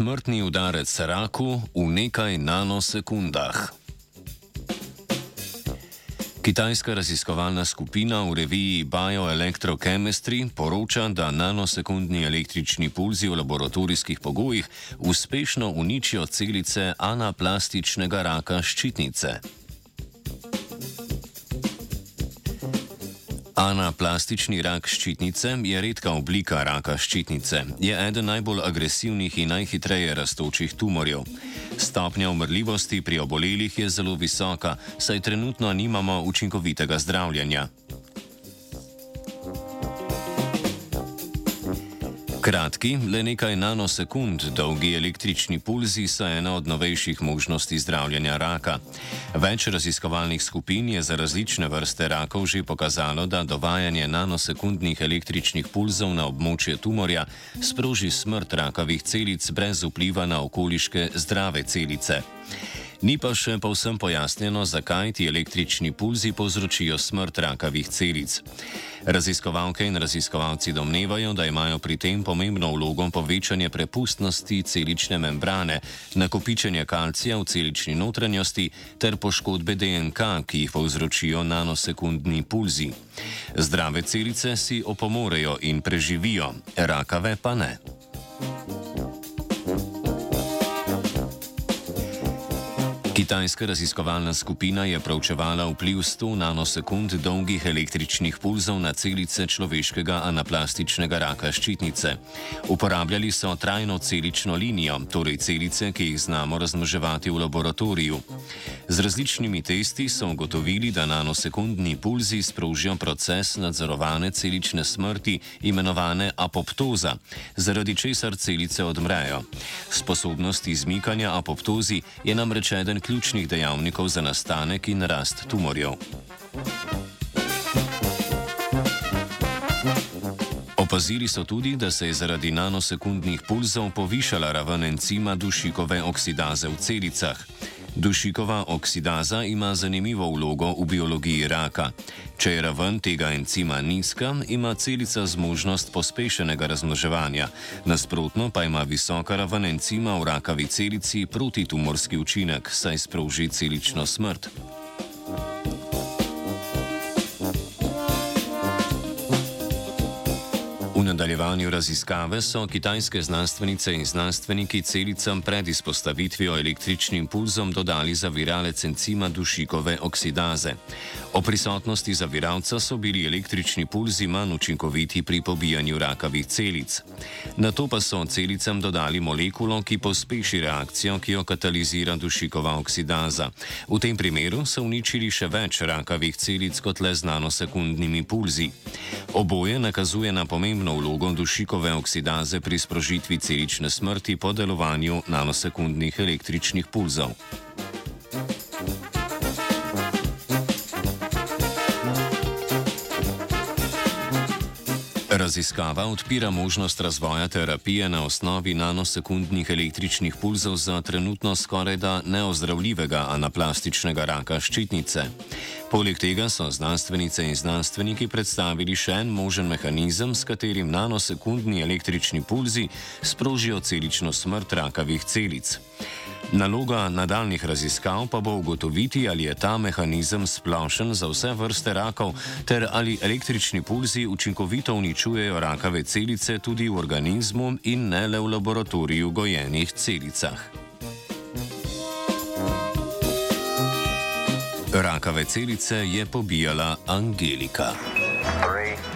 smrtni udarec raku v nekaj nanosekundah. Kitajska raziskovalna skupina v reviji Bioelectrochemistry poroča, da nanosekundni električni pulzi v laboratorijskih pogojih uspešno uničijo celice anaplastičnega raka ščitnice. Anaplastični rak ščitnice je redka oblika raka ščitnice. Je eden najbolj agresivnih in najhitreje rastočih tumorjev. Stopnja umrljivosti pri obolelih je zelo visoka, saj trenutno nimamo učinkovitega zdravljenja. Kratki, le nekaj nanosekund dolgi električni pulzi so ena od novejših možnosti zdravljenja raka. Več raziskovalnih skupin je za različne vrste rakov že pokazalo, da dovajanje nanosekundnih električnih pulzov na območje tumorja sproži smrt rakavih celic brez vpliva na okoliške zdrave celice. Ni pa še povsem pojasnjeno, zakaj ti električni pulzi povzročijo smrt rakavih celic. Raziskovalke in raziskovalci domnevajo, da imajo pri tem pomembno vlogo povečanje prepustnosti celične membrane, nakopičenje kalcija v celični notranjosti ter poškodbe DNK, ki jih povzročijo nanosekundni pulzi. Zdrave celice si opomorejo in preživijo, rakave pa ne. Kitajska raziskovalna skupina je pravčevala vpliv 100 nanosekund dolgih električnih pulzov na celice človeškega anaplastičnega raka ščitnice. Uporabljali so trajno celično linijo, torej celice, ki jih znamo razmnoževati v laboratoriju. Z različnimi testi so ugotovili, da nanosekundni pulzi sprožijo proces nadzorovane celične smrti, imenovane apoptoza, zaradi česar celice odmrejo. Sposobnost izmikanja apoptozi je namreč eden ključnih dejavnikov za nastanek in rast tumorjev. Opazili so tudi, da se je zaradi nanosekundnih pulzov povišala raven encima dušikove oksidaze v celicah. Dušikova oksidaza ima zanimivo vlogo v biologiji raka. Če je raven tega encima nizka, ima celica zmožnost pospešenega razmnoževanja, nasprotno pa ima visoka raven encima v rakavi celici protitumorski učinek, saj sproži celično smrt. V nadaljevanju raziskave so kitajske znanstvenice in znanstveniki celicam pred izpostavitvijo električnim pulzom dodali zaviralec encima dušikove oksidaze. O prisotnosti zaviralca so bili električni pulzi manj učinkoviti pri pobijanju rakavih celic. Na to pa so celicam dodali molekulo, ki pospeši reakcijo, ki jo katalizira dušikova oksidaza. V tem primeru so uničili še več rakavih celic kot le z nanosekundnimi pulzi. Oboje nakazuje na pomembno pomembno vlogo dušikove oksidaze pri sprožitvi celične smrti po delovanju nanosekundnih električnih pulzov. Raziskava odpira možnost razvoja terapije na osnovi nanosekundnih električnih pulzov za trenutno skoraj da neozdravljivega anaplastičnega raka ščitnice. Poleg tega so znanstvenice in znanstveniki predstavili še en možen mehanizem, s katerim nanosekundni električni pulzi sprožijo celično smrt rakavih celic. Naloga nadaljnih raziskav pa bo ugotoviti, ali je ta mehanizem splošen za vse vrste rakov, ter ali električni pulzi učinkovito uničujejo rakave celice tudi v organizmu in ne le v laboratoriju gojenih celicah. Rakave celice je pobijala Angelika. Three.